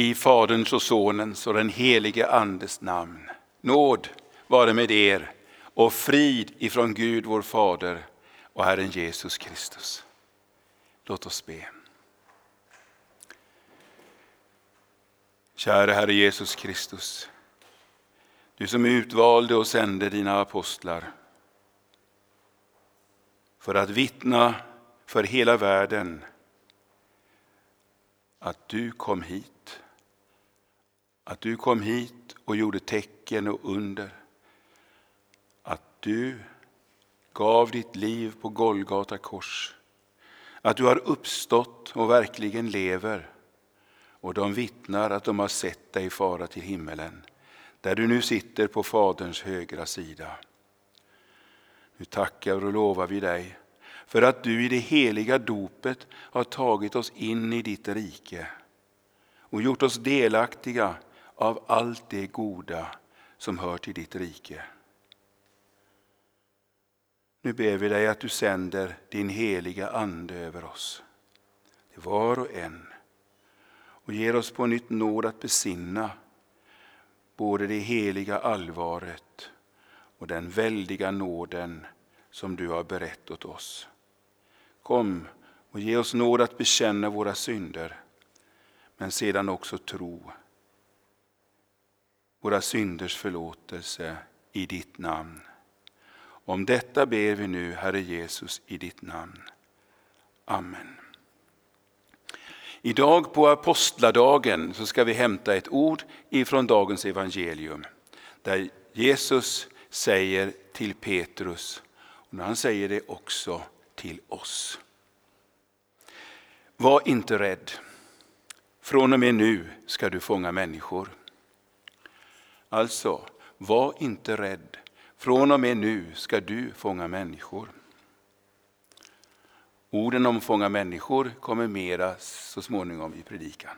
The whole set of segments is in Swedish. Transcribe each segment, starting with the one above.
I Faderns och Sonens och den helige Andes namn. Nåd vare med er och frid ifrån Gud vår Fader och Herren Jesus Kristus. Låt oss be. Kära Herre Jesus Kristus. Du som utvalde och sände dina apostlar för att vittna för hela världen att du kom hit. Att du kom hit och gjorde tecken och under. Att du gav ditt liv på Golgata kors. Att du har uppstått och verkligen lever. Och de vittnar att de har sett dig fara till himmelen, där du nu sitter på Faderns högra sida. Nu tackar och lovar vi dig för att du i det heliga dopet har tagit oss in i ditt rike och gjort oss delaktiga av allt det goda som hör till ditt rike. Nu ber vi dig att du sänder din heliga Ande över oss, till var och en, och ger oss på nytt nåd att besinna både det heliga allvaret och den väldiga nåden som du har berett åt oss. Kom och ge oss nåd att bekänna våra synder, men sedan också tro våra synders förlåtelse i ditt namn. Om detta ber vi nu, Herre Jesus, i ditt namn. Amen. Idag på apostladagen så ska vi hämta ett ord ifrån dagens evangelium där Jesus säger till Petrus, och han säger det också till oss. Var inte rädd. Från och med nu ska du fånga människor. Alltså, var inte rädd. Från och med nu ska du fånga människor. Orden om fånga människor kommer mera så småningom i predikan.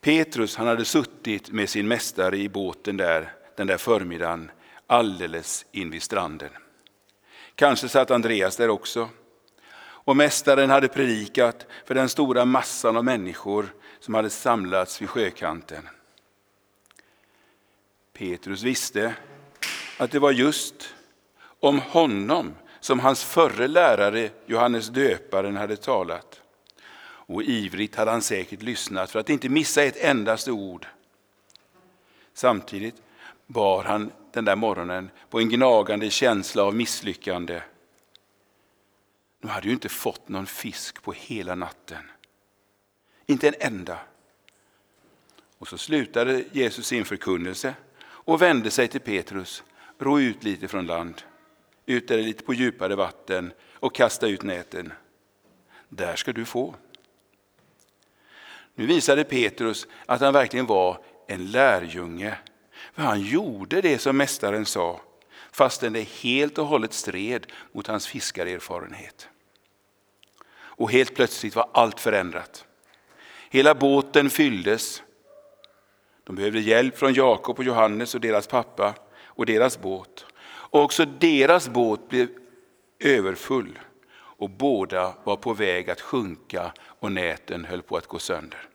Petrus han hade suttit med sin mästare i båten där den där förmiddagen alldeles invid stranden. Kanske satt Andreas där också. Och mästaren hade predikat för den stora massan av människor som hade samlats vid sjökanten. Petrus visste att det var just om honom som hans förre lärare Johannes döparen hade talat. Och ivrigt hade han säkert lyssnat för att inte missa ett endaste ord. Samtidigt bar han den där morgonen på en gnagande känsla av misslyckande. De hade ju inte fått någon fisk på hela natten. Inte en enda. Och så slutade Jesus sin förkunnelse och vände sig till Petrus. Ro ut lite från land, ut där lite på djupare vatten och kasta ut näten. Där ska du få. Nu visade Petrus att han verkligen var en lärjunge för han gjorde det som mästaren sa, fastän det helt och hållet stred mot hans fiskarerfarenhet. Och helt plötsligt var allt förändrat. Hela båten fylldes. De behövde hjälp från Jakob och Johannes och deras pappa och deras båt. Och också deras båt blev överfull och båda var på väg att sjunka och näten höll på att gå sönder.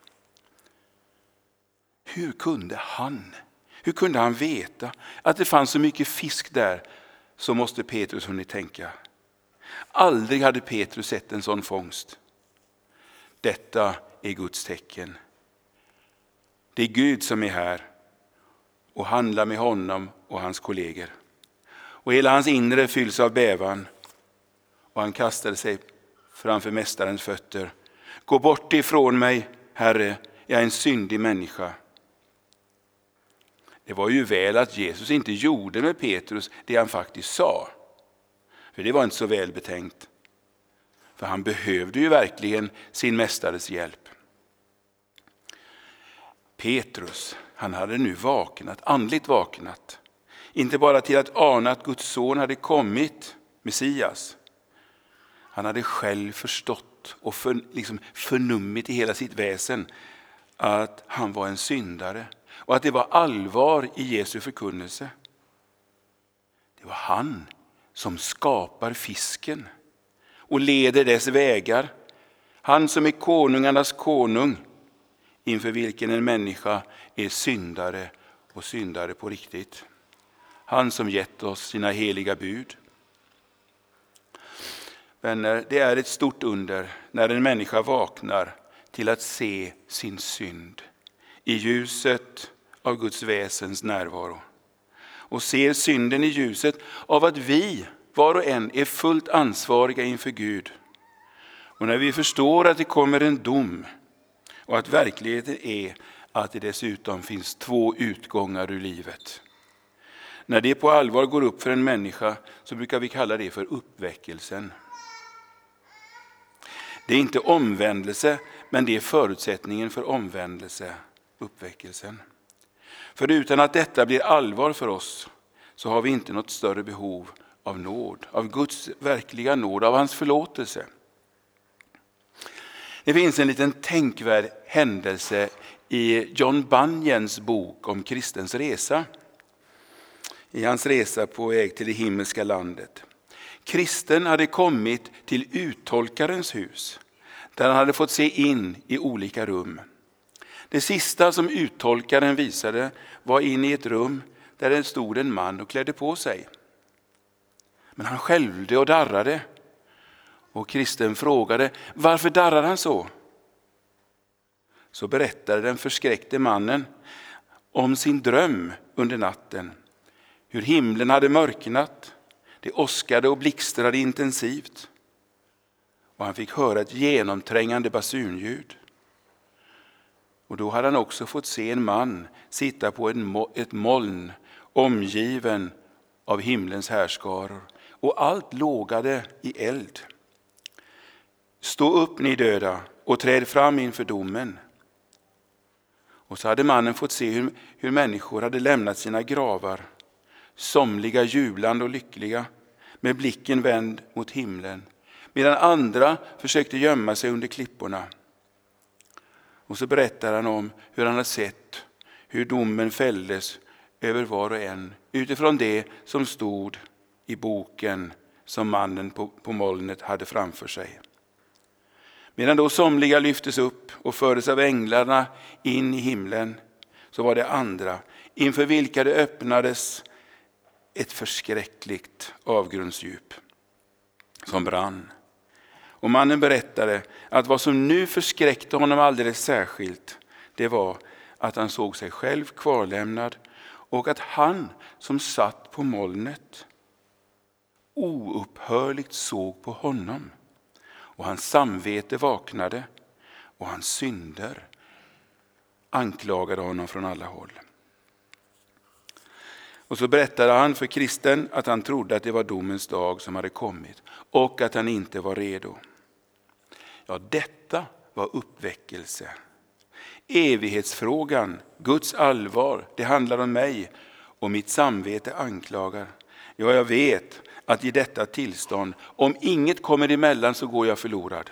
Hur kunde han hur kunde han veta att det fanns så mycket fisk där? Så måste Petrus hunnit tänka. Aldrig hade Petrus sett en sån fångst. Detta är Guds tecken. Det är Gud som är här och handlar med honom och hans kollegor. Och hela hans inre fylls av bävan och han kastade sig framför mästarens fötter. Gå bort ifrån mig, Herre, jag är en syndig människa. Det var ju väl att Jesus inte gjorde med Petrus det han faktiskt sa. För det var inte så välbetänkt. För han behövde ju verkligen sin mästares hjälp. Petrus, han hade nu vaknat, andligt vaknat. Inte bara till att ana att Guds son hade kommit, Messias. Han hade själv förstått och för, liksom förnummit i hela sitt väsen att han var en syndare och att det var allvar i Jesu förkunnelse. Det var han som skapar fisken och leder dess vägar. Han som är konungarnas konung inför vilken en människa är syndare och syndare på riktigt. Han som gett oss sina heliga bud. Vänner, det är ett stort under när en människa vaknar till att se sin synd i ljuset av Guds väsens närvaro. Och ser synden i ljuset av att vi, var och en, är fullt ansvariga inför Gud. Och när vi förstår att det kommer en dom och att verkligheten är att det dessutom finns två utgångar ur livet. När det på allvar går upp för en människa så brukar vi kalla det för uppväckelsen. Det är inte omvändelse, men det är förutsättningen för omvändelse, uppväckelsen. För utan att detta blir allvar för oss så har vi inte något större behov av nåd, av Guds verkliga nåd, av hans förlåtelse. Det finns en liten tänkvärd händelse i John Bunyans bok om kristens resa. I hans resa på väg till det himmelska landet. Kristen hade kommit till uttolkarens hus där han hade fått se in i olika rum. Det sista som uttolkaren visade var in i ett rum där det stod en man och klädde på sig. Men han skälvde och darrade. Och kristen frågade varför darrar han så? Så berättade den förskräckte mannen om sin dröm under natten. Hur himlen hade mörknat, det åskade och blixtrade intensivt. Och han fick höra ett genomträngande basunljud. Och då hade han också fått se en man sitta på ett moln omgiven av himlens härskaror och allt lågade i eld. Stå upp ni döda och träd fram inför domen. Och så hade mannen fått se hur, hur människor hade lämnat sina gravar, somliga jublande och lyckliga, med blicken vänd mot himlen, medan andra försökte gömma sig under klipporna. Och så berättar han om hur han har sett hur domen fälldes över var och en utifrån det som stod i boken som mannen på, på molnet hade framför sig. Medan då somliga lyftes upp och fördes av änglarna in i himlen så var det andra inför vilka det öppnades ett förskräckligt avgrundsdjup som brann. Och mannen berättade att vad som nu förskräckte honom alldeles särskilt det var att han såg sig själv kvarlämnad och att han som satt på molnet oupphörligt såg på honom. Och hans samvete vaknade och hans synder anklagade honom från alla håll. Och så berättade han för kristen att han trodde att det var domens dag som hade kommit och att han inte var redo. Ja, detta var uppväckelse. Evighetsfrågan, Guds allvar, det handlar om mig och mitt samvete anklagar. Ja, jag vet att i detta tillstånd, om inget kommer emellan så går jag förlorad.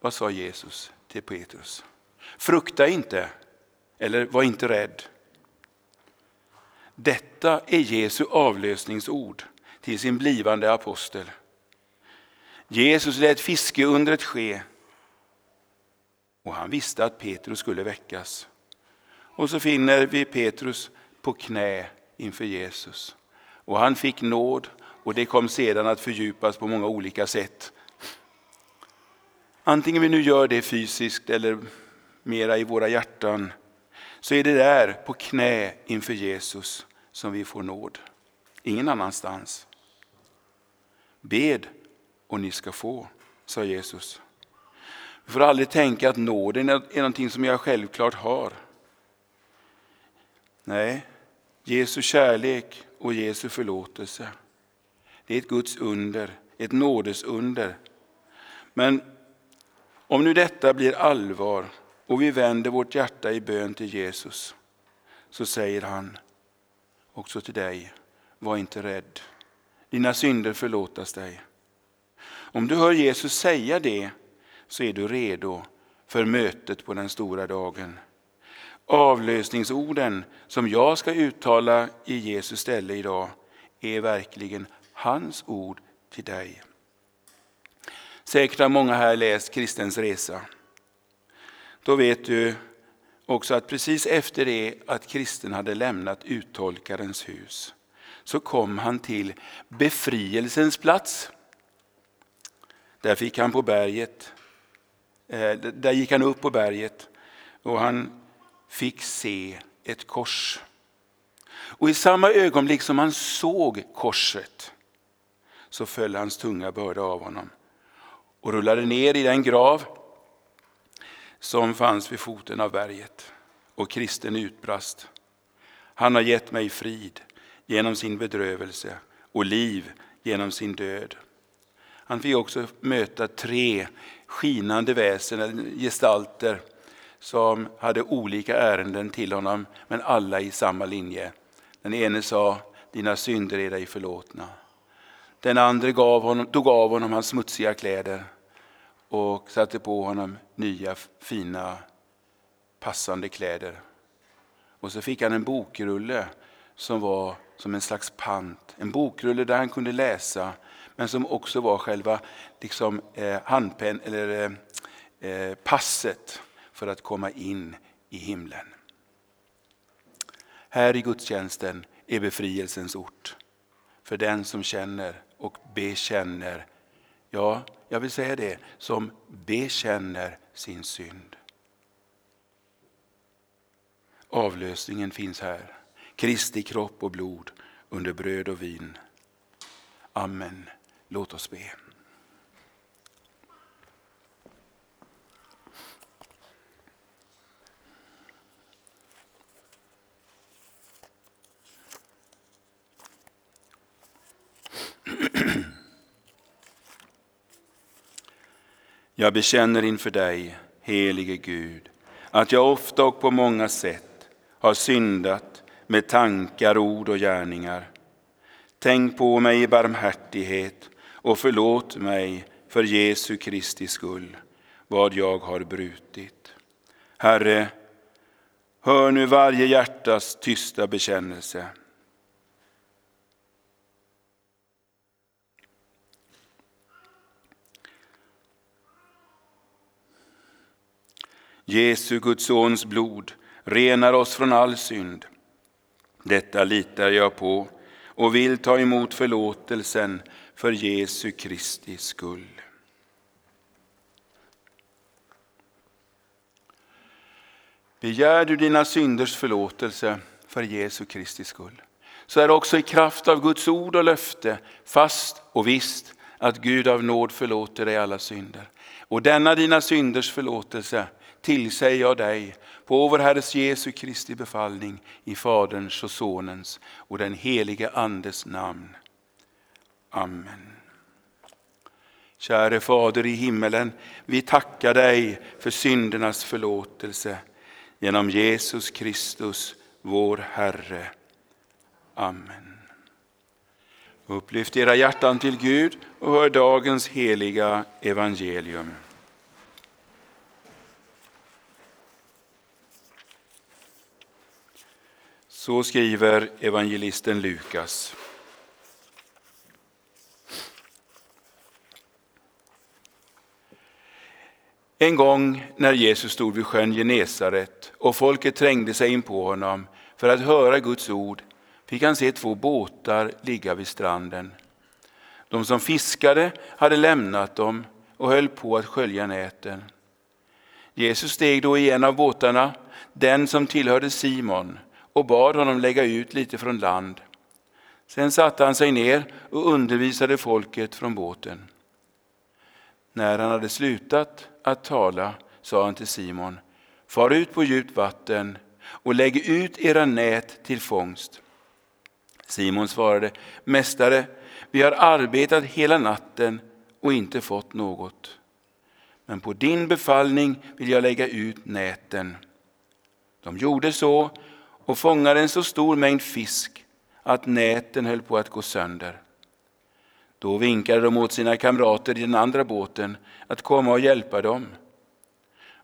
Vad sa Jesus till Petrus? Frukta inte, eller var inte rädd. Detta är Jesu avlösningsord till sin blivande apostel. Jesus lät fiskeundret ske och han visste att Petrus skulle väckas. Och så finner vi Petrus på knä inför Jesus. Och han fick nåd och det kom sedan att fördjupas på många olika sätt. Antingen vi nu gör det fysiskt eller mera i våra hjärtan så är det där på knä inför Jesus som vi får nåd. Ingen annanstans. Bed och ni ska få, sa Jesus. Vi får aldrig tänka att nåden är någonting som jag självklart har. Nej, Jesu kärlek och Jesu förlåtelse. Det är ett Guds under, ett nådesunder. Men om nu detta blir allvar och vi vänder vårt hjärta i bön till Jesus så säger han också till dig, var inte rädd. Dina synder förlåtas dig. Om du hör Jesus säga det så är du redo för mötet på den stora dagen. Avlösningsorden som jag ska uttala i Jesu ställe idag är verkligen hans ord till dig. Säkert har många här läst Kristens resa. då vet du också att precis efter det att kristen hade lämnat uttolkarens hus så kom han till befrielsens plats. Där fick han på berget, eh, där gick han upp på berget och han fick se ett kors. Och i samma ögonblick som han såg korset så föll hans tunga börda av honom och rullade ner i den grav som fanns vid foten av berget. Och kristen utbrast. Han har gett mig frid genom sin bedrövelse och liv genom sin död. Han fick också möta tre skinande väsen, gestalter som hade olika ärenden till honom, men alla i samma linje. Den ene sa, dina synder är dig förlåtna. Den andra gav honom, tog av honom hans smutsiga kläder och satte på honom nya fina passande kläder. Och så fick han en bokrulle som var som en slags pant. En bokrulle där han kunde läsa men som också var själva liksom, eh, handpen, eller, eh, eh passet för att komma in i himlen. Här i gudstjänsten är befrielsens ort för den som känner och bekänner, ja, jag vill säga det, som bekänner sin synd. Avlösningen finns här. Kristi kropp och blod under bröd och vin. Amen. Låt oss be. Jag bekänner inför dig, helige Gud, att jag ofta och på många sätt har syndat med tankar, ord och gärningar. Tänk på mig i barmhärtighet och förlåt mig för Jesu Kristi skull vad jag har brutit. Herre, hör nu varje hjärtas tysta bekännelse. Jesu, Guds sons blod renar oss från all synd. Detta litar jag på och vill ta emot förlåtelsen för Jesu Kristi skull. Begär du dina synders förlåtelse för Jesu Kristi skull, så är det också i kraft av Guds ord och löfte fast och visst att Gud av nåd förlåter dig alla synder. Och denna dina synders förlåtelse tillsäger jag dig på vår Herres Jesu Kristi befallning i Faderns och Sonens och den helige Andes namn. Amen. Käre Fader i himmelen, vi tackar dig för syndernas förlåtelse genom Jesus Kristus, vår Herre. Amen. Upplyft era hjärtan till Gud och hör dagens heliga evangelium. Så skriver evangelisten Lukas. En gång när Jesus stod vid sjön Genesaret och folket trängde sig in på honom för att höra Guds ord fick han se två båtar ligga vid stranden. De som fiskade hade lämnat dem och höll på att skölja näten. Jesus steg då i en av båtarna, den som tillhörde Simon, och bad honom lägga ut lite från land. Sen satte han sig ner och undervisade folket från båten. När han hade slutat att tala sa han till Simon, far ut på djupt vatten och lägg ut era nät till fångst. Simon svarade, Mästare, vi har arbetat hela natten och inte fått något. Men på din befallning vill jag lägga ut näten. De gjorde så och fångade en så stor mängd fisk att näten höll på att gå sönder. Då vinkade de åt sina kamrater i den andra båten att komma och hjälpa dem.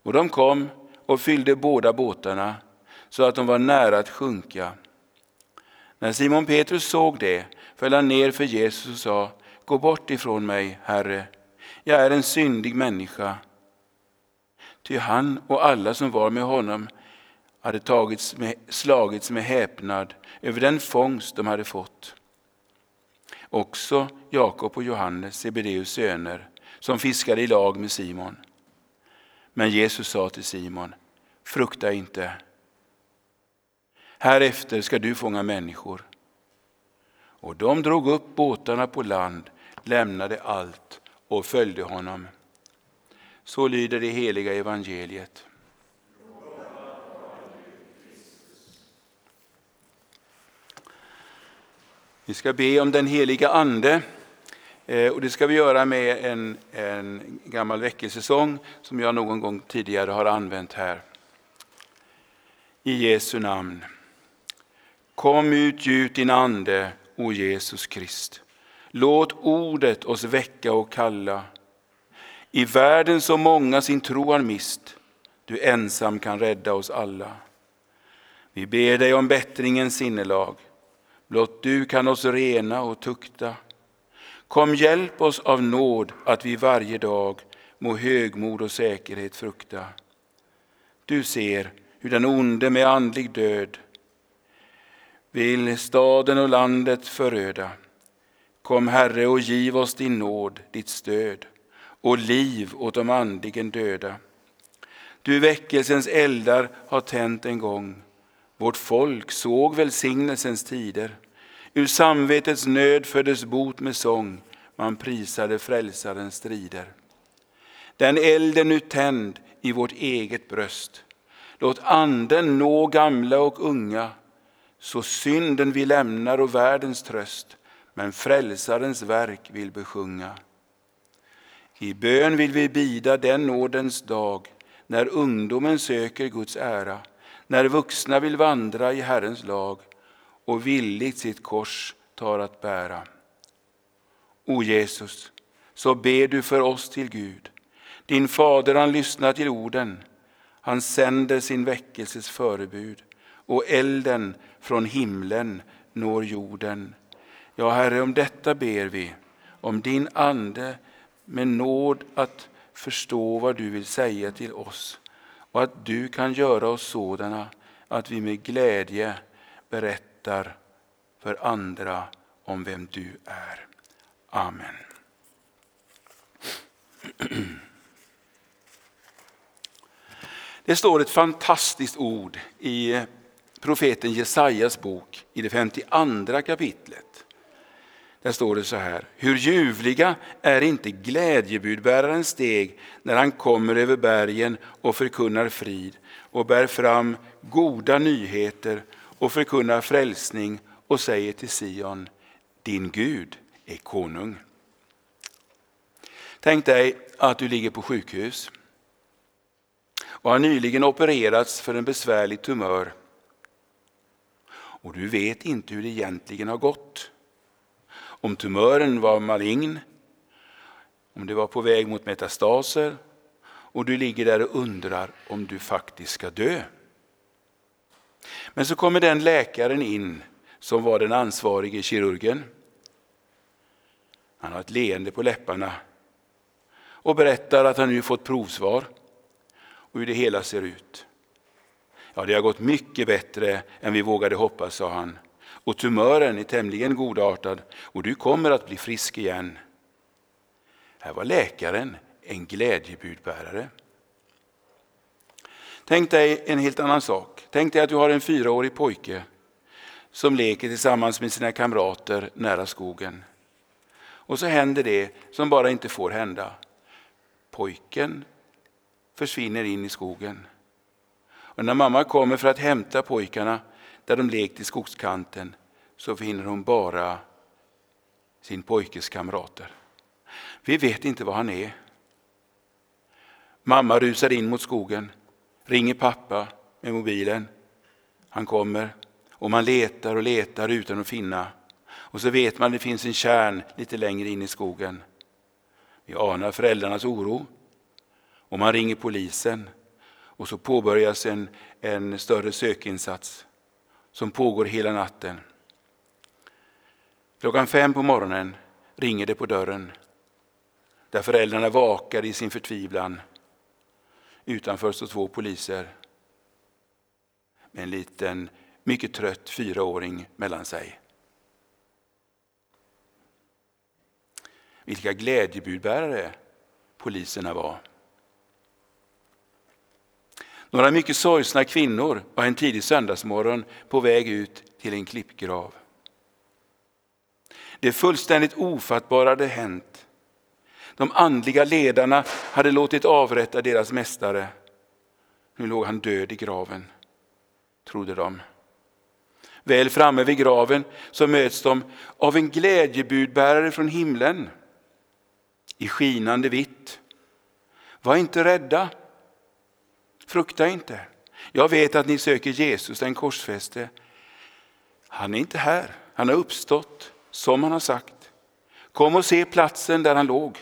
Och de kom och fyllde båda båtarna så att de var nära att sjunka. När Simon Petrus såg det föll han ner för Jesus och sa, Gå bort ifrån mig, Herre, jag är en syndig människa. Ty han och alla som var med honom hade tagits med, slagits med häpnad över den fångst de hade fått. Också Jakob och Johannes, Sebedeus söner, som fiskade i lag med Simon. Men Jesus sa till Simon, frukta inte. Härefter ska du fånga människor. Och de drog upp båtarna på land, lämnade allt och följde honom. Så lyder det heliga evangeliet. Vi ska be om den heliga Ande eh, och det ska vi göra med en, en gammal väckelsesång som jag någon gång tidigare har använt här. I Jesu namn. Kom ut, gjut din ande, o Jesus Krist. Låt ordet oss väcka och kalla. I världen så många sin tro har mist, du ensam kan rädda oss alla. Vi ber dig om bättringens sinnelag, blott du kan oss rena och tukta. Kom hjälp oss av nåd att vi varje dag må högmod och säkerhet frukta. Du ser hur den onde med andlig död vill staden och landet föröda. Kom Herre och giv oss din nåd, ditt stöd och liv åt de andligen döda. Du väckelsens eldar har tänt en gång. Vårt folk såg välsignelsens tider. Ur samvetets nöd föddes bot med sång. Man prisade frälsarens strider. Den elden nu tänd i vårt eget bröst. Låt anden nå gamla och unga så synden vi lämnar och världens tröst, men frälsarens verk vill besjunga. I bön vill vi bida den nådens dag, när ungdomen söker Guds ära, när vuxna vill vandra i Herrens lag och villigt sitt kors tar att bära. O Jesus, så ber du för oss till Gud. Din fader han lyssnar till orden, han sänder sin väckelses förebud och elden från himlen når jorden. Ja, Herre, om detta ber vi, om din Ande med nåd att förstå vad du vill säga till oss och att du kan göra oss sådana att vi med glädje berättar för andra om vem du är. Amen. Det står ett fantastiskt ord i profeten Jesajas bok i det 52 kapitlet. Där står det så här. Hur ljuvliga är inte glädjebudbärarens steg när han kommer över bergen och förkunnar frid och bär fram goda nyheter och förkunnar frälsning och säger till Sion, din Gud är konung. Tänk dig att du ligger på sjukhus och har nyligen opererats för en besvärlig tumör och du vet inte hur det egentligen har gått. Om tumören var malign, om det var på väg mot metastaser och du ligger där och undrar om du faktiskt ska dö. Men så kommer den läkaren in som var den ansvarige kirurgen. Han har ett leende på läpparna och berättar att han nu fått provsvar och hur det hela ser ut. Ja, det har gått mycket bättre än vi vågade hoppas, sa han. Och tumören är tämligen godartad och du kommer att bli frisk igen. Här var läkaren en glädjebudbärare. Tänk dig en helt annan sak. Tänk dig att du har en fyraårig pojke som leker tillsammans med sina kamrater nära skogen. Och så händer det som bara inte får hända. Pojken försvinner in i skogen. Och när mamma kommer för att hämta pojkarna där de lekt i skogskanten så finner hon bara sin pojkes kamrater. Vi vet inte var han är. Mamma rusar in mot skogen, ringer pappa med mobilen. Han kommer och man letar och letar utan att finna. Och så vet man att det finns en kärn lite längre in i skogen. Vi anar föräldrarnas oro och man ringer polisen och så påbörjas en, en större sökinsats som pågår hela natten. Klockan fem på morgonen ringer det på dörren där föräldrarna vakar i sin förtvivlan. Utanför står två poliser med en liten, mycket trött fyraåring mellan sig. Vilka glädjebudbärare poliserna var. Några mycket sorgsna kvinnor var en tidig söndagsmorgon på väg ut till en klippgrav. Det fullständigt ofattbara hade hänt. De andliga ledarna hade låtit avrätta deras mästare. Nu låg han död i graven, trodde de. Väl framme vid graven så möts de av en glädjebudbärare från himlen i skinande vitt. Var inte rädda. Frukta inte. Jag vet att ni söker Jesus, den korsfäste. Han är inte här. Han har uppstått som han har sagt. Kom och se platsen där han låg.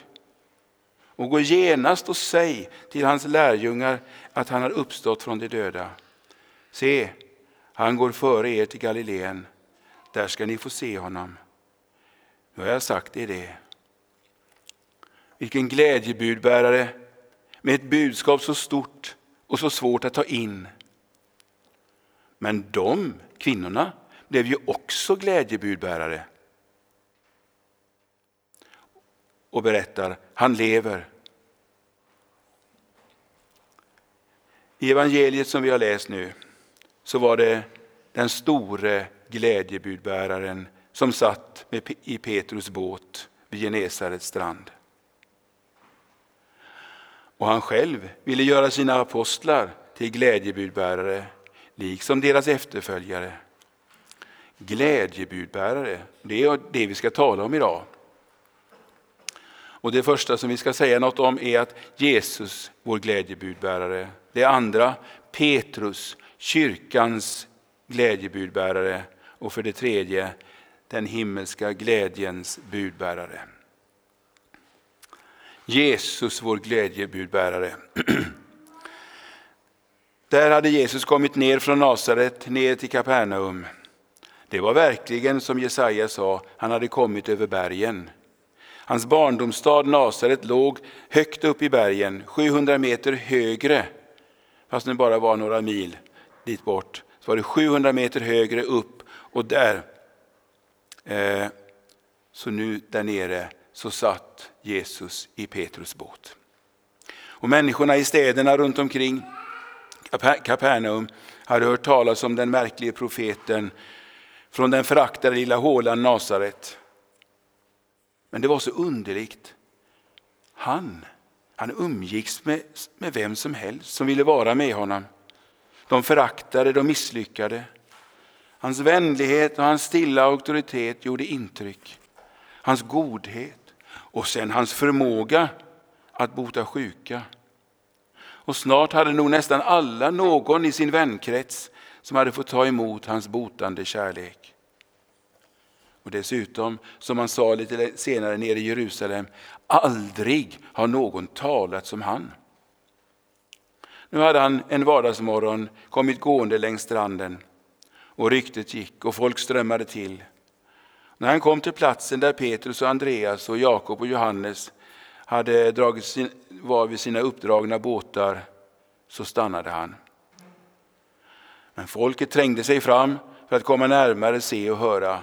Och gå genast och säg till hans lärjungar att han har uppstått från de döda. Se, han går före er till Galileen. Där ska ni få se honom. Nu har jag sagt er det. Vilken glädjebudbärare med ett budskap så stort och så svårt att ta in. Men de kvinnorna blev ju också glädjebudbärare. Och berättar, han lever. I evangeliet som vi har läst nu så var det den store glädjebudbäraren som satt i Petrus båt vid Genesarets strand. Och han själv ville göra sina apostlar till glädjebudbärare, liksom deras efterföljare. Glädjebudbärare, det är det vi ska tala om idag. Och Det första som vi ska säga något om är att Jesus, vår glädjebudbärare. Det andra, Petrus, kyrkans glädjebudbärare. Och för det tredje, den himmelska glädjens budbärare. Jesus, vår glädjebudbärare. Där hade Jesus kommit ner från Nasaret ner till Kapernaum. Det var verkligen som Jesaja sa, han hade kommit över bergen. Hans barndomsstad Nasaret låg högt upp i bergen, 700 meter högre, fast det bara var några mil dit bort. Så var det 700 meter högre upp och där, eh, så nu där nere så satt Jesus i Petrus båt. Och människorna i städerna runt omkring Kapernaum hade hört talas om den märkliga profeten från den föraktade lilla hålan Nasaret. Men det var så underligt. Han, han umgicks med, med vem som helst som ville vara med honom. De föraktade, de misslyckade. Hans vänlighet och hans stilla auktoritet gjorde intryck. Hans godhet och sen hans förmåga att bota sjuka. Och snart hade nog nästan alla någon i sin vänkrets som hade fått ta emot hans botande kärlek. Och dessutom, som han sa lite senare nere i Jerusalem, aldrig har någon talat som han. Nu hade han en vardagsmorgon kommit gående längs stranden och ryktet gick och folk strömmade till. När han kom till platsen där Petrus och Andreas och Jakob och Johannes hade dragit sin, var vid sina uppdragna båtar så stannade han. Men folket trängde sig fram för att komma närmare, se och höra.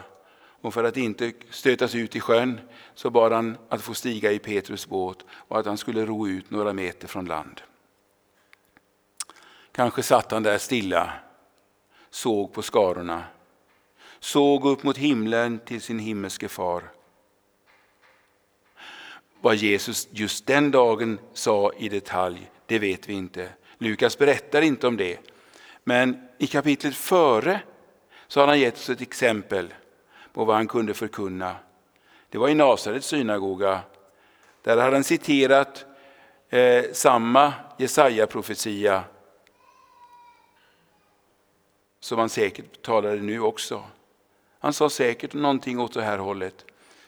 Och för att inte stötas ut i sjön så bad han att få stiga i Petrus båt och att han skulle ro ut några meter från land. Kanske satt han där stilla, såg på skarorna såg upp mot himlen till sin himmelske far. Vad Jesus just den dagen sa i detalj, det vet vi inte. Lukas berättar inte om det. Men i kapitlet före så har han gett oss ett exempel på vad han kunde förkunna. Det var i Nasarets synagoga. Där hade han citerat eh, samma Jesaja-profetia som han säkert talade nu också. Han sa säkert någonting åt det här hållet.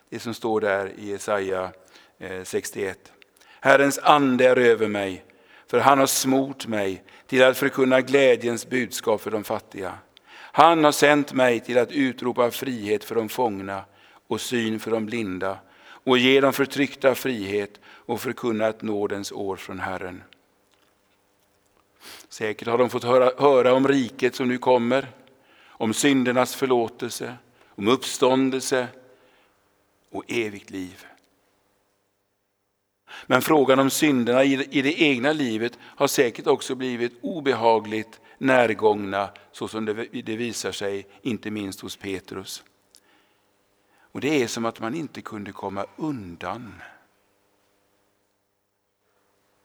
Det som står där i Jesaja eh, 61. Herrens ande är över mig, för han har smort mig till att förkunna glädjens budskap för de fattiga. Han har sänt mig till att utropa frihet för de fångna och syn för de blinda och ge de förtryckta frihet och förkunna ett nådens år från Herren. Säkert har de fått höra, höra om riket som nu kommer, om syndernas förlåtelse, om uppståndelse och evigt liv. Men frågan om synderna i det egna livet har säkert också blivit obehagligt närgångna så som det visar sig inte minst hos Petrus. Och Det är som att man inte kunde komma undan.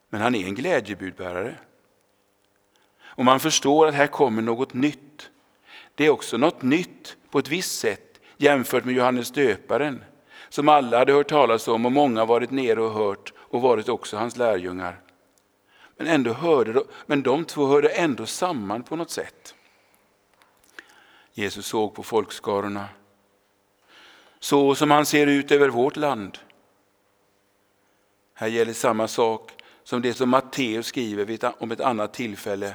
Men han är en glädjebudbärare. Och man förstår att här kommer något nytt. Det är också något nytt på ett visst sätt jämfört med Johannes döparen som alla hade hört talas om och många varit nere och hört och varit också hans lärjungar. Men, ändå hörde, men de två hörde ändå samman på något sätt. Jesus såg på folkskarorna så som han ser ut över vårt land. Här gäller samma sak som det som Matteus skriver om ett annat tillfälle.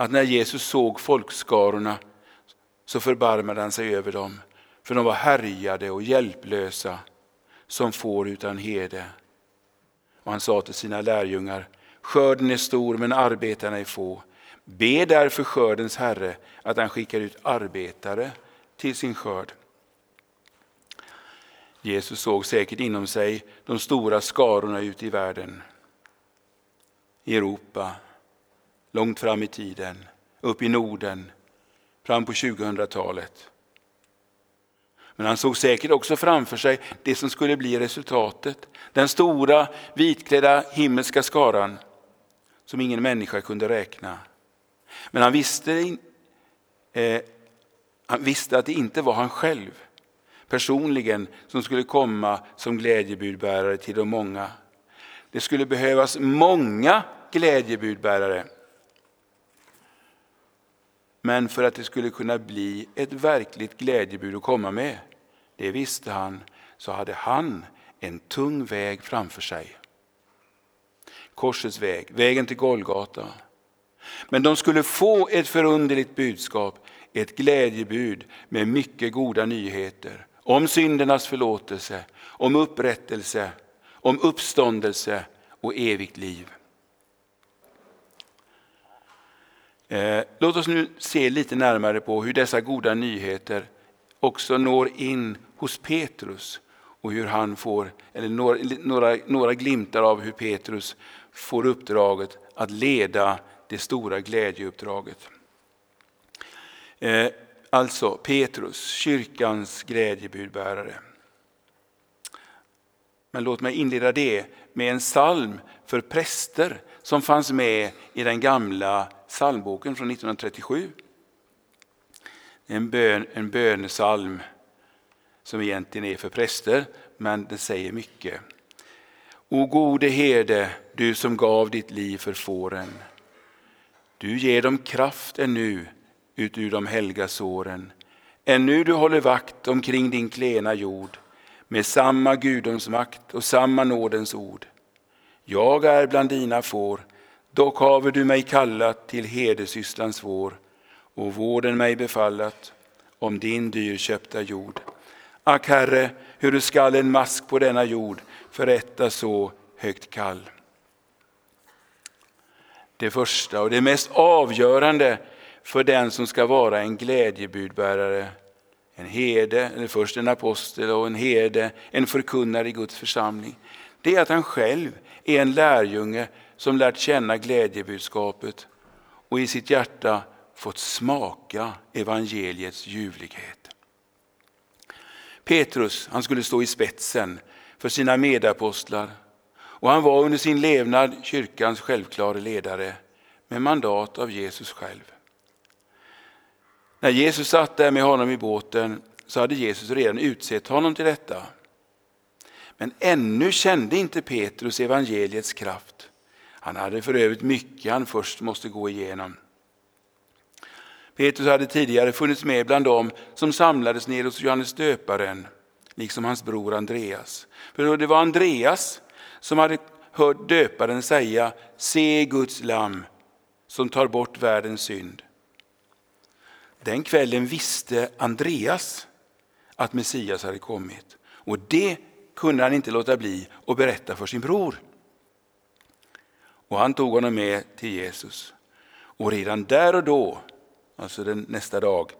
Att när Jesus såg folkskarorna så förbarmade han sig över dem, för de var härjade och hjälplösa som får utan herde. Och han sa till sina lärjungar, skörden är stor men arbetarna är få. Be därför skördens Herre att han skickar ut arbetare till sin skörd. Jesus såg säkert inom sig de stora skarorna ute i världen. I Europa, långt fram i tiden, upp i Norden, fram på 2000-talet. Men han såg säkert också framför sig det som skulle bli resultatet. Den stora vitklädda himmelska skaran som ingen människa kunde räkna. Men han visste, eh, han visste att det inte var han själv personligen som skulle komma som glädjebudbärare till de många. Det skulle behövas många glädjebudbärare. Men för att det skulle kunna bli ett verkligt glädjebud att komma med, det visste han, så hade han en tung väg framför sig. Korsets väg, vägen till Golgata. Men de skulle få ett förunderligt budskap, ett glädjebud med mycket goda nyheter om syndernas förlåtelse, om upprättelse, om uppståndelse och evigt liv. Eh, Eh, låt oss nu se lite närmare på hur dessa goda nyheter också når in hos Petrus och hur han får, eller några, några glimtar av hur Petrus får uppdraget att leda det stora glädjeuppdraget. Eh, alltså Petrus, kyrkans glädjebudbärare. Men låt mig inleda det med en psalm för präster som fanns med i den gamla psalmboken från 1937. En, bön, en bönesalm som egentligen är för präster, men den säger mycket. O gode herde, du som gav ditt liv för fåren. Du ger dem kraft ännu ut ur de helga såren. Ännu du håller vakt omkring din klena jord med samma gudomsmakt och samma nådens ord. Jag är bland dina får, dock haver du mig kallat till herdesysslans vår och vården mig befallat om din dyrköpta jord. Ack Herre, hur skall en mask på denna jord förrätta så högt kall? Det första och det mest avgörande för den som ska vara en glädjebudbärare. En herde, eller först en apostel och en herde, en förkunnare i Guds församling. Det är att han själv är en lärjunge som lärt känna glädjebudskapet och i sitt hjärta fått smaka evangeliets ljuvlighet. Petrus han skulle stå i spetsen för sina medapostlar och han var under sin levnad kyrkans självklara ledare med mandat av Jesus själv. När Jesus satt där med honom i båten så hade Jesus redan utsett honom till detta. Men ännu kände inte Petrus evangeliets kraft. Han hade för övrigt mycket han först måste gå igenom. Petrus hade tidigare funnits med bland dem som samlades ner hos Johannes döparen, liksom hans bror Andreas. För det var Andreas som hade hört döparen säga, se Guds lamm som tar bort världens synd. Den kvällen visste Andreas att Messias hade kommit. Och det kunde han inte låta bli att berätta för sin bror. Och han tog honom med till Jesus. Och redan där och då, alltså den nästa dag,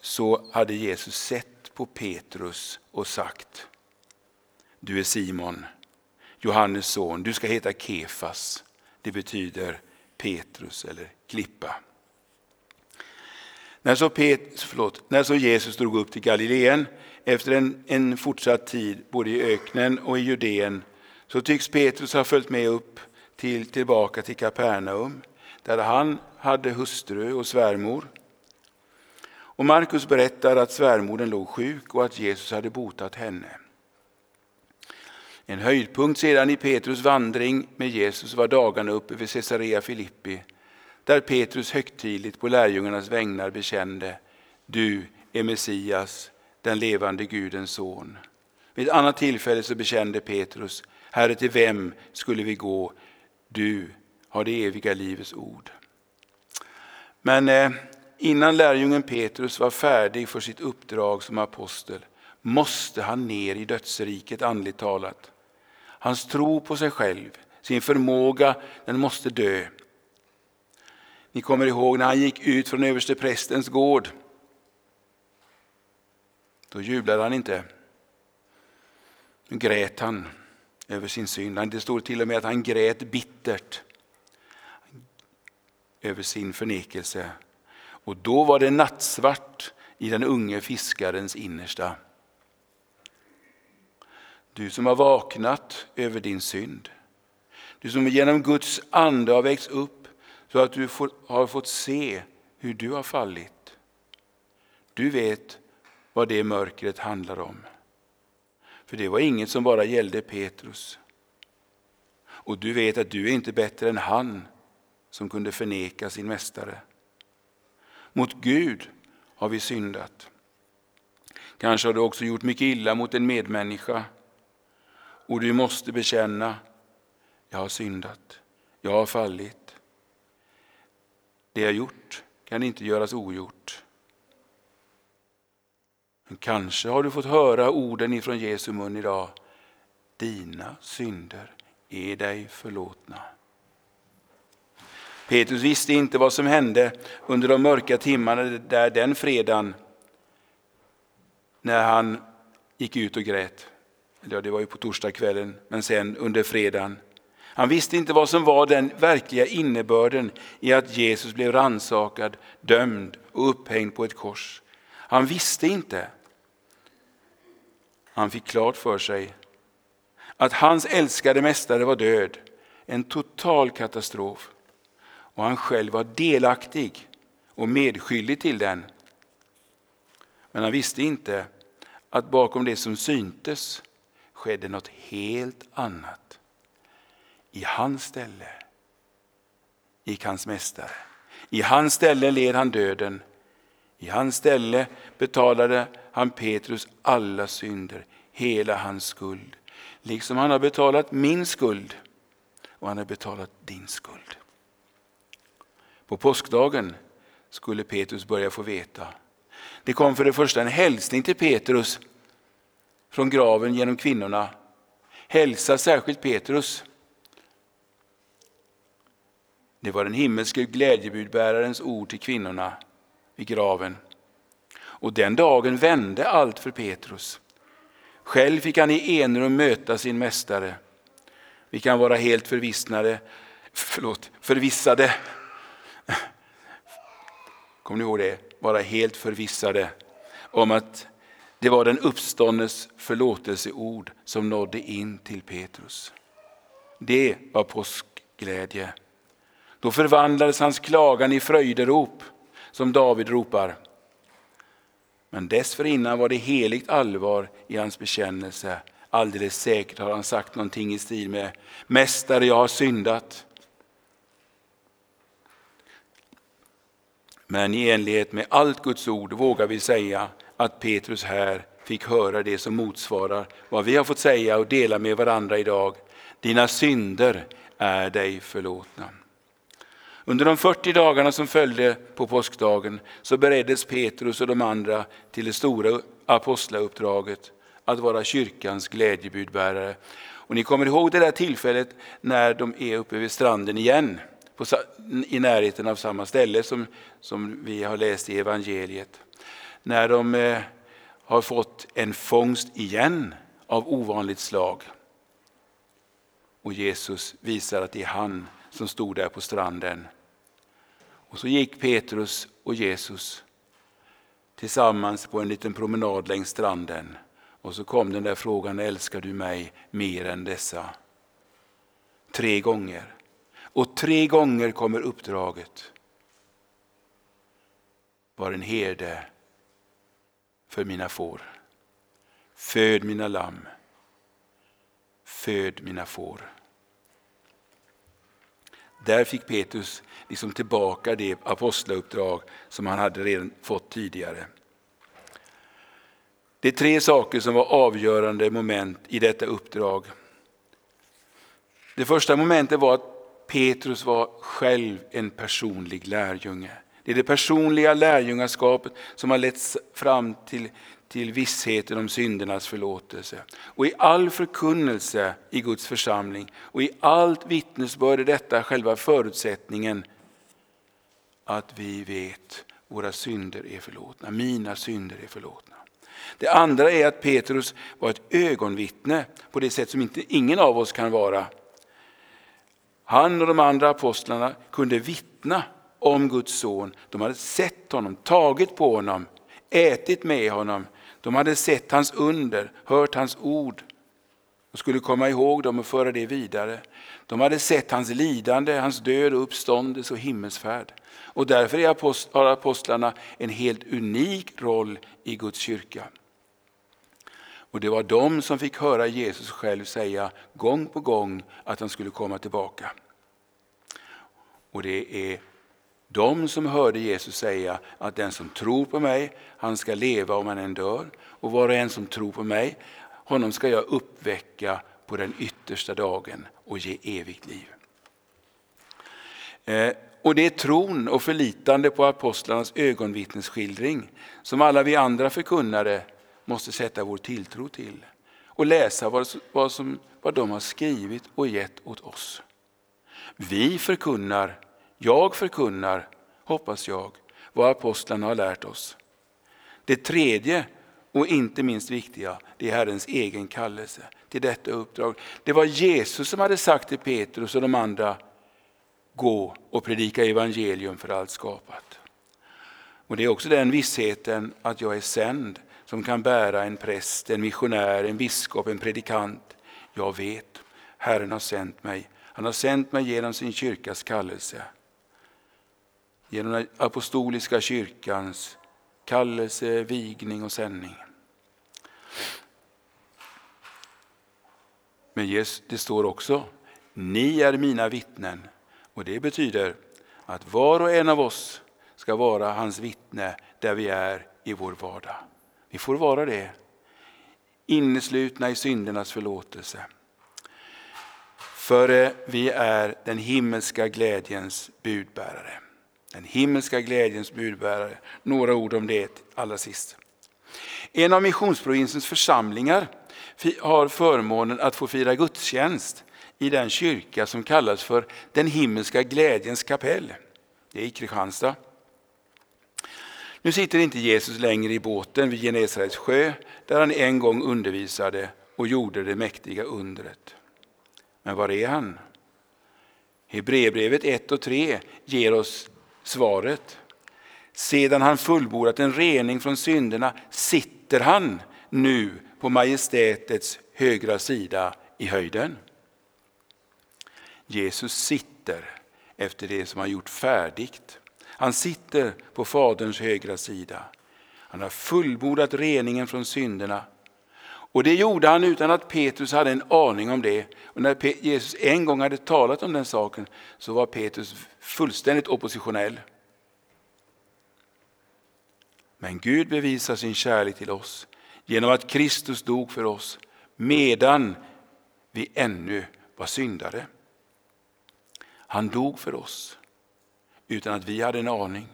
så hade Jesus sett på Petrus och sagt Du är Simon, Johannes son, du ska heta Kefas. Det betyder Petrus eller klippa. När så, Pet, förlåt, när så Jesus drog upp till Galileen efter en, en fortsatt tid både i öknen och i Judeen så tycks Petrus ha följt med upp till, tillbaka till Kapernaum där han hade hustru och svärmor. Och Markus berättar att svärmodern låg sjuk och att Jesus hade botat henne. En höjdpunkt sedan i Petrus vandring med Jesus var dagarna uppe vid Caesarea Filippi där Petrus högtidligt på lärjungarnas vägnar bekände Du är Messias, den levande Gudens son. Vid ett annat tillfälle så bekände Petrus Herre, till vem skulle vi gå? Du har det eviga livets ord. Men eh, innan lärjungen Petrus var färdig för sitt uppdrag som apostel måste han ner i dödsriket andligt talat. Hans tro på sig själv, sin förmåga, den måste dö. Ni kommer ihåg när han gick ut från översteprästens gård. Då jublade han inte. Nu grät han över sin synd. Det står till och med att han grät bittert över sin förnekelse. Och då var det nattsvart i den unge fiskarens innersta. Du som har vaknat över din synd. Du som genom Guds ande har växt upp så att du har fått se hur du har fallit. Du vet vad det mörkret handlar om. För det var inget som bara gällde Petrus. Och du vet att du är inte bättre än han som kunde förneka sin mästare. Mot Gud har vi syndat. Kanske har du också gjort mycket illa mot en medmänniska. Och du måste bekänna, jag har syndat, jag har fallit. Det jag gjort kan inte göras ogjort. Men kanske har du fått höra orden ifrån Jesu mun idag. Dina synder är dig förlåtna. Petrus visste inte vad som hände under de mörka timmarna där den fredagen när han gick ut och grät. Ja, det var ju på torsdagskvällen, men sen under fredagen. Han visste inte vad som var den verkliga innebörden i att Jesus blev ransakad, dömd och upphängd på ett kors. Han visste inte. Han fick klart för sig att hans älskade mästare var död, en total katastrof. Och han själv var delaktig och medskyldig till den. Men han visste inte att bakom det som syntes skedde något helt annat. I hans ställe gick hans mästare. I hans ställe led han döden. I hans ställe betalade han Petrus alla synder, hela hans skuld. Liksom han har betalat min skuld och han har betalat din skuld. På påskdagen skulle Petrus börja få veta. Det kom för det första en hälsning till Petrus från graven genom kvinnorna. Hälsa särskilt Petrus. Det var den himmelske glädjebudbärarens ord till kvinnorna vid graven. Och den dagen vände allt för Petrus. Själv fick han i enrum möta sin mästare. Vi kan vara helt förvissade, förlåt, förvissade. Kommer ni ihåg det? Vara helt förvissade om att det var den uppståndes förlåtelseord som nådde in till Petrus. Det var påskglädje. Då förvandlades hans klagan i fröjderop, som David ropar. Men dessförinnan var det heligt allvar i hans bekännelse. Alldeles säkert har han sagt någonting i stil med Mästare, jag har syndat. Men i enlighet med allt Guds ord vågar vi säga att Petrus här fick höra det som motsvarar vad vi har fått säga och dela med varandra idag. Dina synder är dig förlåtna. Under de 40 dagarna som följde på påskdagen så bereddes Petrus och de andra till det stora apostlauppdraget att vara kyrkans glädjebudbärare. Och ni kommer ihåg det där tillfället när de är uppe vid stranden igen på, i närheten av samma ställe som, som vi har läst i evangeliet. När de eh, har fått en fångst igen av ovanligt slag. Och Jesus visar att det är han som stod där på stranden. Och så gick Petrus och Jesus tillsammans på en liten promenad längs stranden. Och så kom den där frågan, älskar du mig mer än dessa? Tre gånger. Och tre gånger kommer uppdraget. Var en herde för mina får. Föd mina lamm. Föd mina får. Där fick Petrus liksom tillbaka det apostlauppdrag som han hade redan fått tidigare. Det är tre saker som var avgörande moment i detta uppdrag. Det första momentet var att Petrus var själv en personlig lärjunge. Det är det personliga lärjungaskapet som har lett fram till, till vissheten om syndernas förlåtelse. Och i all förkunnelse i Guds församling och i allt vittnesbörd är detta själva förutsättningen att vi vet våra synder är förlåtna. Mina synder är förlåtna. Det andra är att Petrus var ett ögonvittne på det sätt som inte ingen av oss kan vara. Han och de andra apostlarna kunde vittna om Guds son. De hade sett honom, tagit på honom, ätit med honom. De hade sett hans under, hört hans ord och skulle komma ihåg dem och föra det vidare. De hade sett hans lidande, hans död och uppståndelse och himmelsfärd. Och därför har apostlarna en helt unik roll i Guds kyrka. Och det var de som fick höra Jesus själv säga gång på gång att han skulle komma tillbaka. Och det är de som hörde Jesus säga att den som tror på mig, han ska leva om han än dör. Och var och en som tror på mig, honom ska jag uppväcka på den yttersta dagen och ge evigt liv. Eh, och det är tron och förlitande på apostlarnas ögonvittnesskildring som alla vi andra förkunnare måste sätta vår tilltro till och läsa vad, vad, som, vad de har skrivit och gett åt oss. Vi förkunnar, jag förkunnar, hoppas jag, vad apostlarna har lärt oss. Det tredje och inte minst viktiga, det är Herrens egen kallelse till detta uppdrag. Det var Jesus som hade sagt till Petrus och de andra, gå och predika evangelium för allt skapat. Och Det är också den vissheten att jag är sänd som kan bära en präst, en missionär, en biskop, en predikant. Jag vet, Herren har sänt mig. Han har sänt mig genom sin kyrkas kallelse. Genom den apostoliska kyrkans kallelse, vigning och sändning. Men det står också, ni är mina vittnen. Och det betyder att var och en av oss ska vara hans vittne där vi är i vår vardag. Vi får vara det. Inneslutna i syndernas förlåtelse. För eh, vi är den himmelska glädjens budbärare. Den himmelska glädjens budbärare. Några ord om det allra sist. En av missionsprovinsens församlingar har förmånen att få fira gudstjänst i den kyrka som kallas för den himmelska glädjens kapell. Det är i Kristianstad. Nu sitter inte Jesus längre i båten vid Genesarets sjö där han en gång undervisade och gjorde det mäktiga undret. Men var är han? Hebreerbrevet 1 och 3 ger oss svaret. Sedan han fullbordat en rening från synderna sitter han nu på majestätets högra sida i höjden. Jesus sitter efter det som han gjort färdigt. Han sitter på Faderns högra sida. Han har fullbordat reningen från synderna. Och det gjorde han utan att Petrus hade en aning om det. Och när Jesus en gång hade talat om den saken så var Petrus fullständigt oppositionell. Men Gud bevisar sin kärlek till oss genom att Kristus dog för oss medan vi ännu var syndare. Han dog för oss utan att vi hade en aning.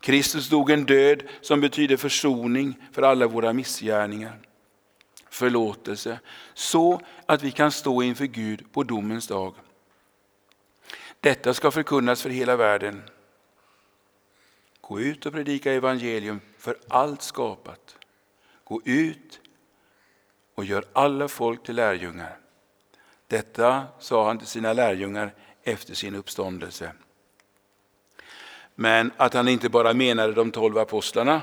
Kristus dog en död som betyder försoning för alla våra missgärningar. Förlåtelse, så att vi kan stå inför Gud på domens dag. Detta ska förkunnas för hela världen. Gå ut och predika evangelium för allt skapat. Gå ut och gör alla folk till lärjungar. Detta sa han till sina lärjungar efter sin uppståndelse. Men att han inte bara menade de tolv apostlarna,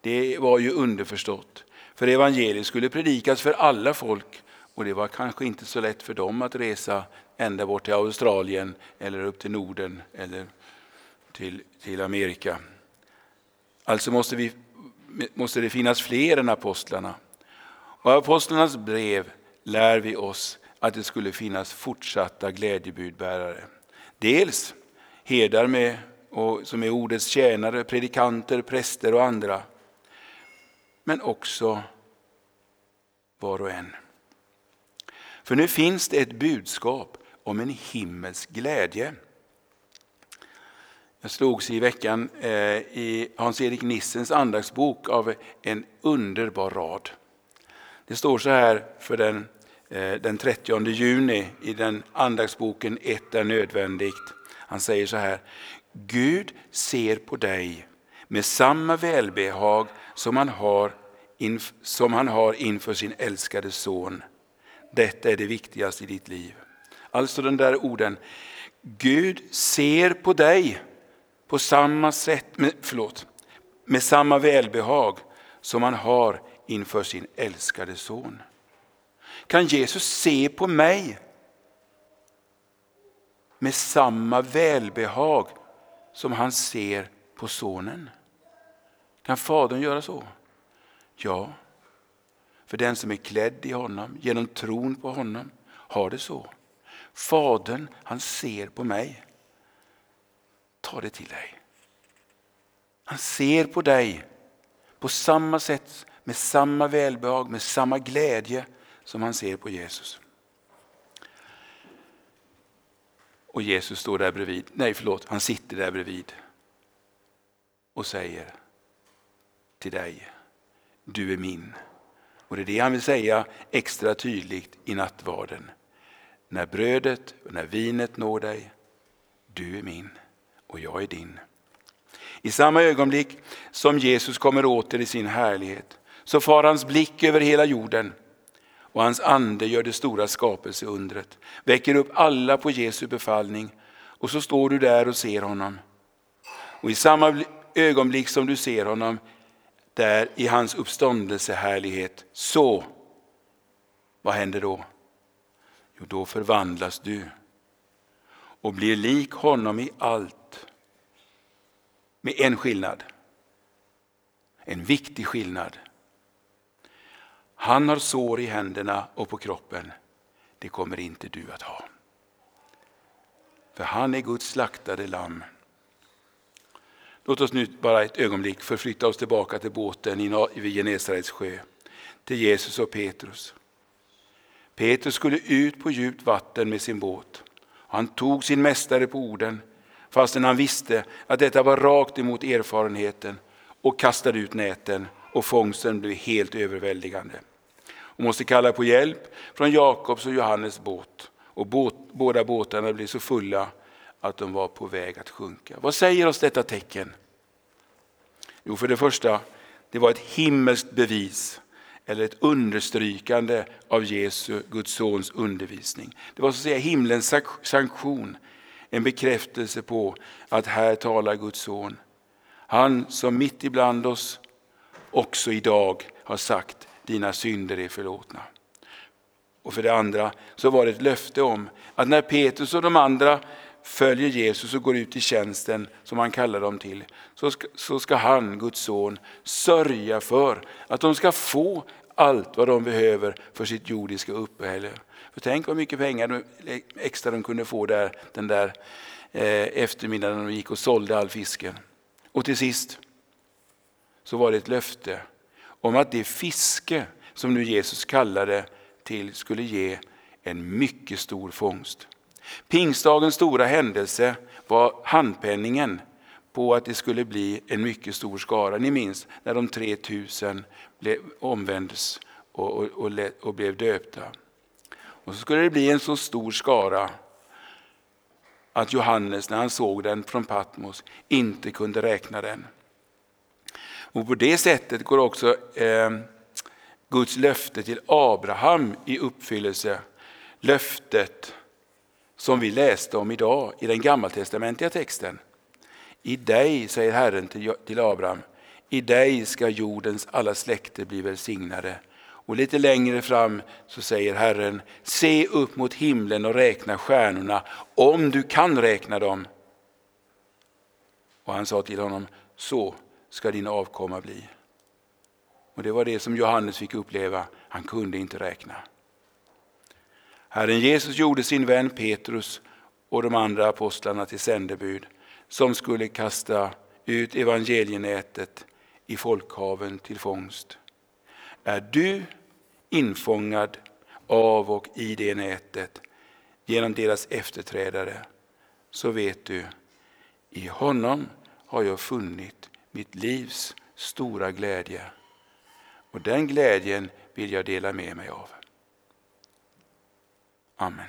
det var ju underförstått. För evangeliet skulle predikas för alla folk och det var kanske inte så lätt för dem att resa ända bort till Australien eller upp till Norden eller till, till Amerika. Alltså måste, vi, måste det finnas fler än apostlarna. Och av apostlarnas brev lär vi oss att det skulle finnas fortsatta glädjebudbärare. Dels herdar med, och, som är ordets tjänare, predikanter, präster och andra. Men också var och en. För nu finns det ett budskap om en himmelsk glädje. Jag slogs i veckan eh, i Hans-Erik Nissens andaktsbok av en underbar rad. Det står så här för den, eh, den 30 juni i den andaktsboken Ett är nödvändigt. Han säger så här. Gud ser på dig med samma välbehag som han har, som han har inför sin älskade son. Detta är det viktigaste i ditt liv. Alltså den där orden. Gud ser på dig på samma sätt, med, förlåt, med samma välbehag som han har inför sin älskade son. Kan Jesus se på mig med samma välbehag som han ser på sonen? Kan Fadern göra så? Ja, för den som är klädd i honom, genom tron på honom, har det så. Fadern, han ser på mig. Ta det till dig. Han ser på dig på samma sätt, med samma välbehag, med samma glädje som han ser på Jesus. Och Jesus står där bredvid, nej förlåt, han sitter där bredvid och säger till dig, du är min. Och det är det han vill säga extra tydligt i nattvarden. När brödet och när vinet når dig, du är min och jag är din. I samma ögonblick som Jesus kommer åter i sin härlighet så far hans blick över hela jorden och hans ande gör det stora skapelseundret, väcker upp alla på Jesu befallning och så står du där och ser honom. Och i samma ögonblick som du ser honom där i hans uppståndelsehärlighet, så, vad händer då? Jo, då förvandlas du och blir lik honom i allt. Med en skillnad. En viktig skillnad. Han har sår i händerna och på kroppen. Det kommer inte du att ha. För han är Guds slaktade lamm. Låt oss nu bara ett ögonblick förflytta oss tillbaka till båten vid Genesarets sjö, till Jesus och Petrus. Petrus skulle ut på djupt vatten med sin båt. Han tog sin mästare på orden, fastän han visste att detta var rakt emot erfarenheten och kastade ut näten och fångsten blev helt överväldigande. Och måste kalla på hjälp från Jakobs och Johannes båt. Och båt, båda båtarna blev så fulla att de var på väg att sjunka. Vad säger oss detta tecken? Jo, för det första, det var ett himmelskt bevis eller ett understrykande av Jesu, Guds sons undervisning. Det var så att säga himlens sanktion, en bekräftelse på att här talar Guds son. Han som mitt ibland oss också idag har sagt dina synder är förlåtna. Och för det andra så var det ett löfte om att när Petrus och de andra följer Jesus och går ut i tjänsten som han kallar dem till, så ska, så ska han, Guds son, sörja för att de ska få allt vad de behöver för sitt jordiska uppehälle. För tänk vad mycket pengar extra de kunde få där, den där eh, eftermiddagen när de gick och sålde all fisken. Och till sist så var det ett löfte om att det fiske som nu Jesus kallade till skulle ge en mycket stor fångst. Pingstdagens stora händelse var handpenningen på att det skulle bli en mycket stor skara. Ni minns när de 3000 blev, omvändes och, och, och, och blev döpta. Och så skulle det bli en så stor skara att Johannes när han såg den från Patmos inte kunde räkna den. Och på det sättet går också eh, Guds löfte till Abraham i uppfyllelse. Löftet som vi läste om idag i den gammaltestamentliga texten. I dig, säger Herren till Abraham, i dig ska jordens alla släkter bli välsignade. Och lite längre fram så säger Herren, se upp mot himlen och räkna stjärnorna, om du kan räkna dem. Och han sa till honom, så ska din avkomma bli. Och det var det som Johannes fick uppleva, han kunde inte räkna. Herren Jesus gjorde sin vän Petrus och de andra apostlarna till sändebud som skulle kasta ut evangelienätet i folkhaven till fångst. Är du infångad av och i det nätet genom deras efterträdare så vet du, i honom har jag funnit mitt livs stora glädje. Och den glädjen vill jag dela med mig av. Amen.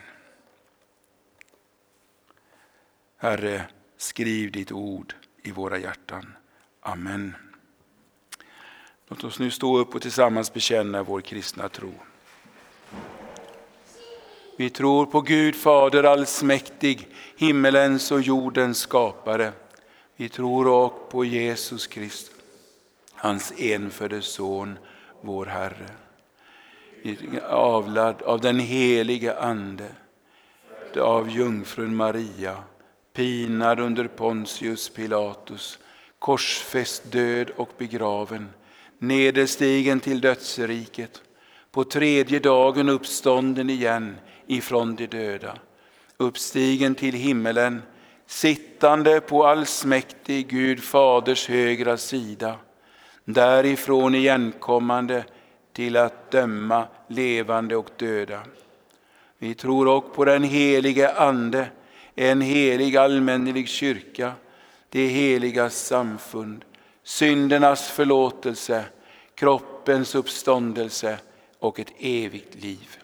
Herre, skriv ditt ord i våra hjärtan. Amen. Låt oss nu stå upp och tillsammans bekänna vår kristna tro. Vi tror på Gud Fader allsmäktig, himmelens och jordens skapare. Vi tror också på Jesus Kristus, hans enfödde Son, vår Herre. Avlad av den helige Ande, av jungfrun Maria, pinad under Pontius Pilatus, korsfäst, död och begraven, nederstigen till dödsriket, på tredje dagen uppstånden igen ifrån de döda, uppstigen till himmelen, sittande på allsmäktig Gud Faders högra sida, därifrån igenkommande till att döma levande och döda. Vi tror också på den helige Ande, en helig allmännelig kyrka, det heliga samfund, syndernas förlåtelse, kroppens uppståndelse och ett evigt liv.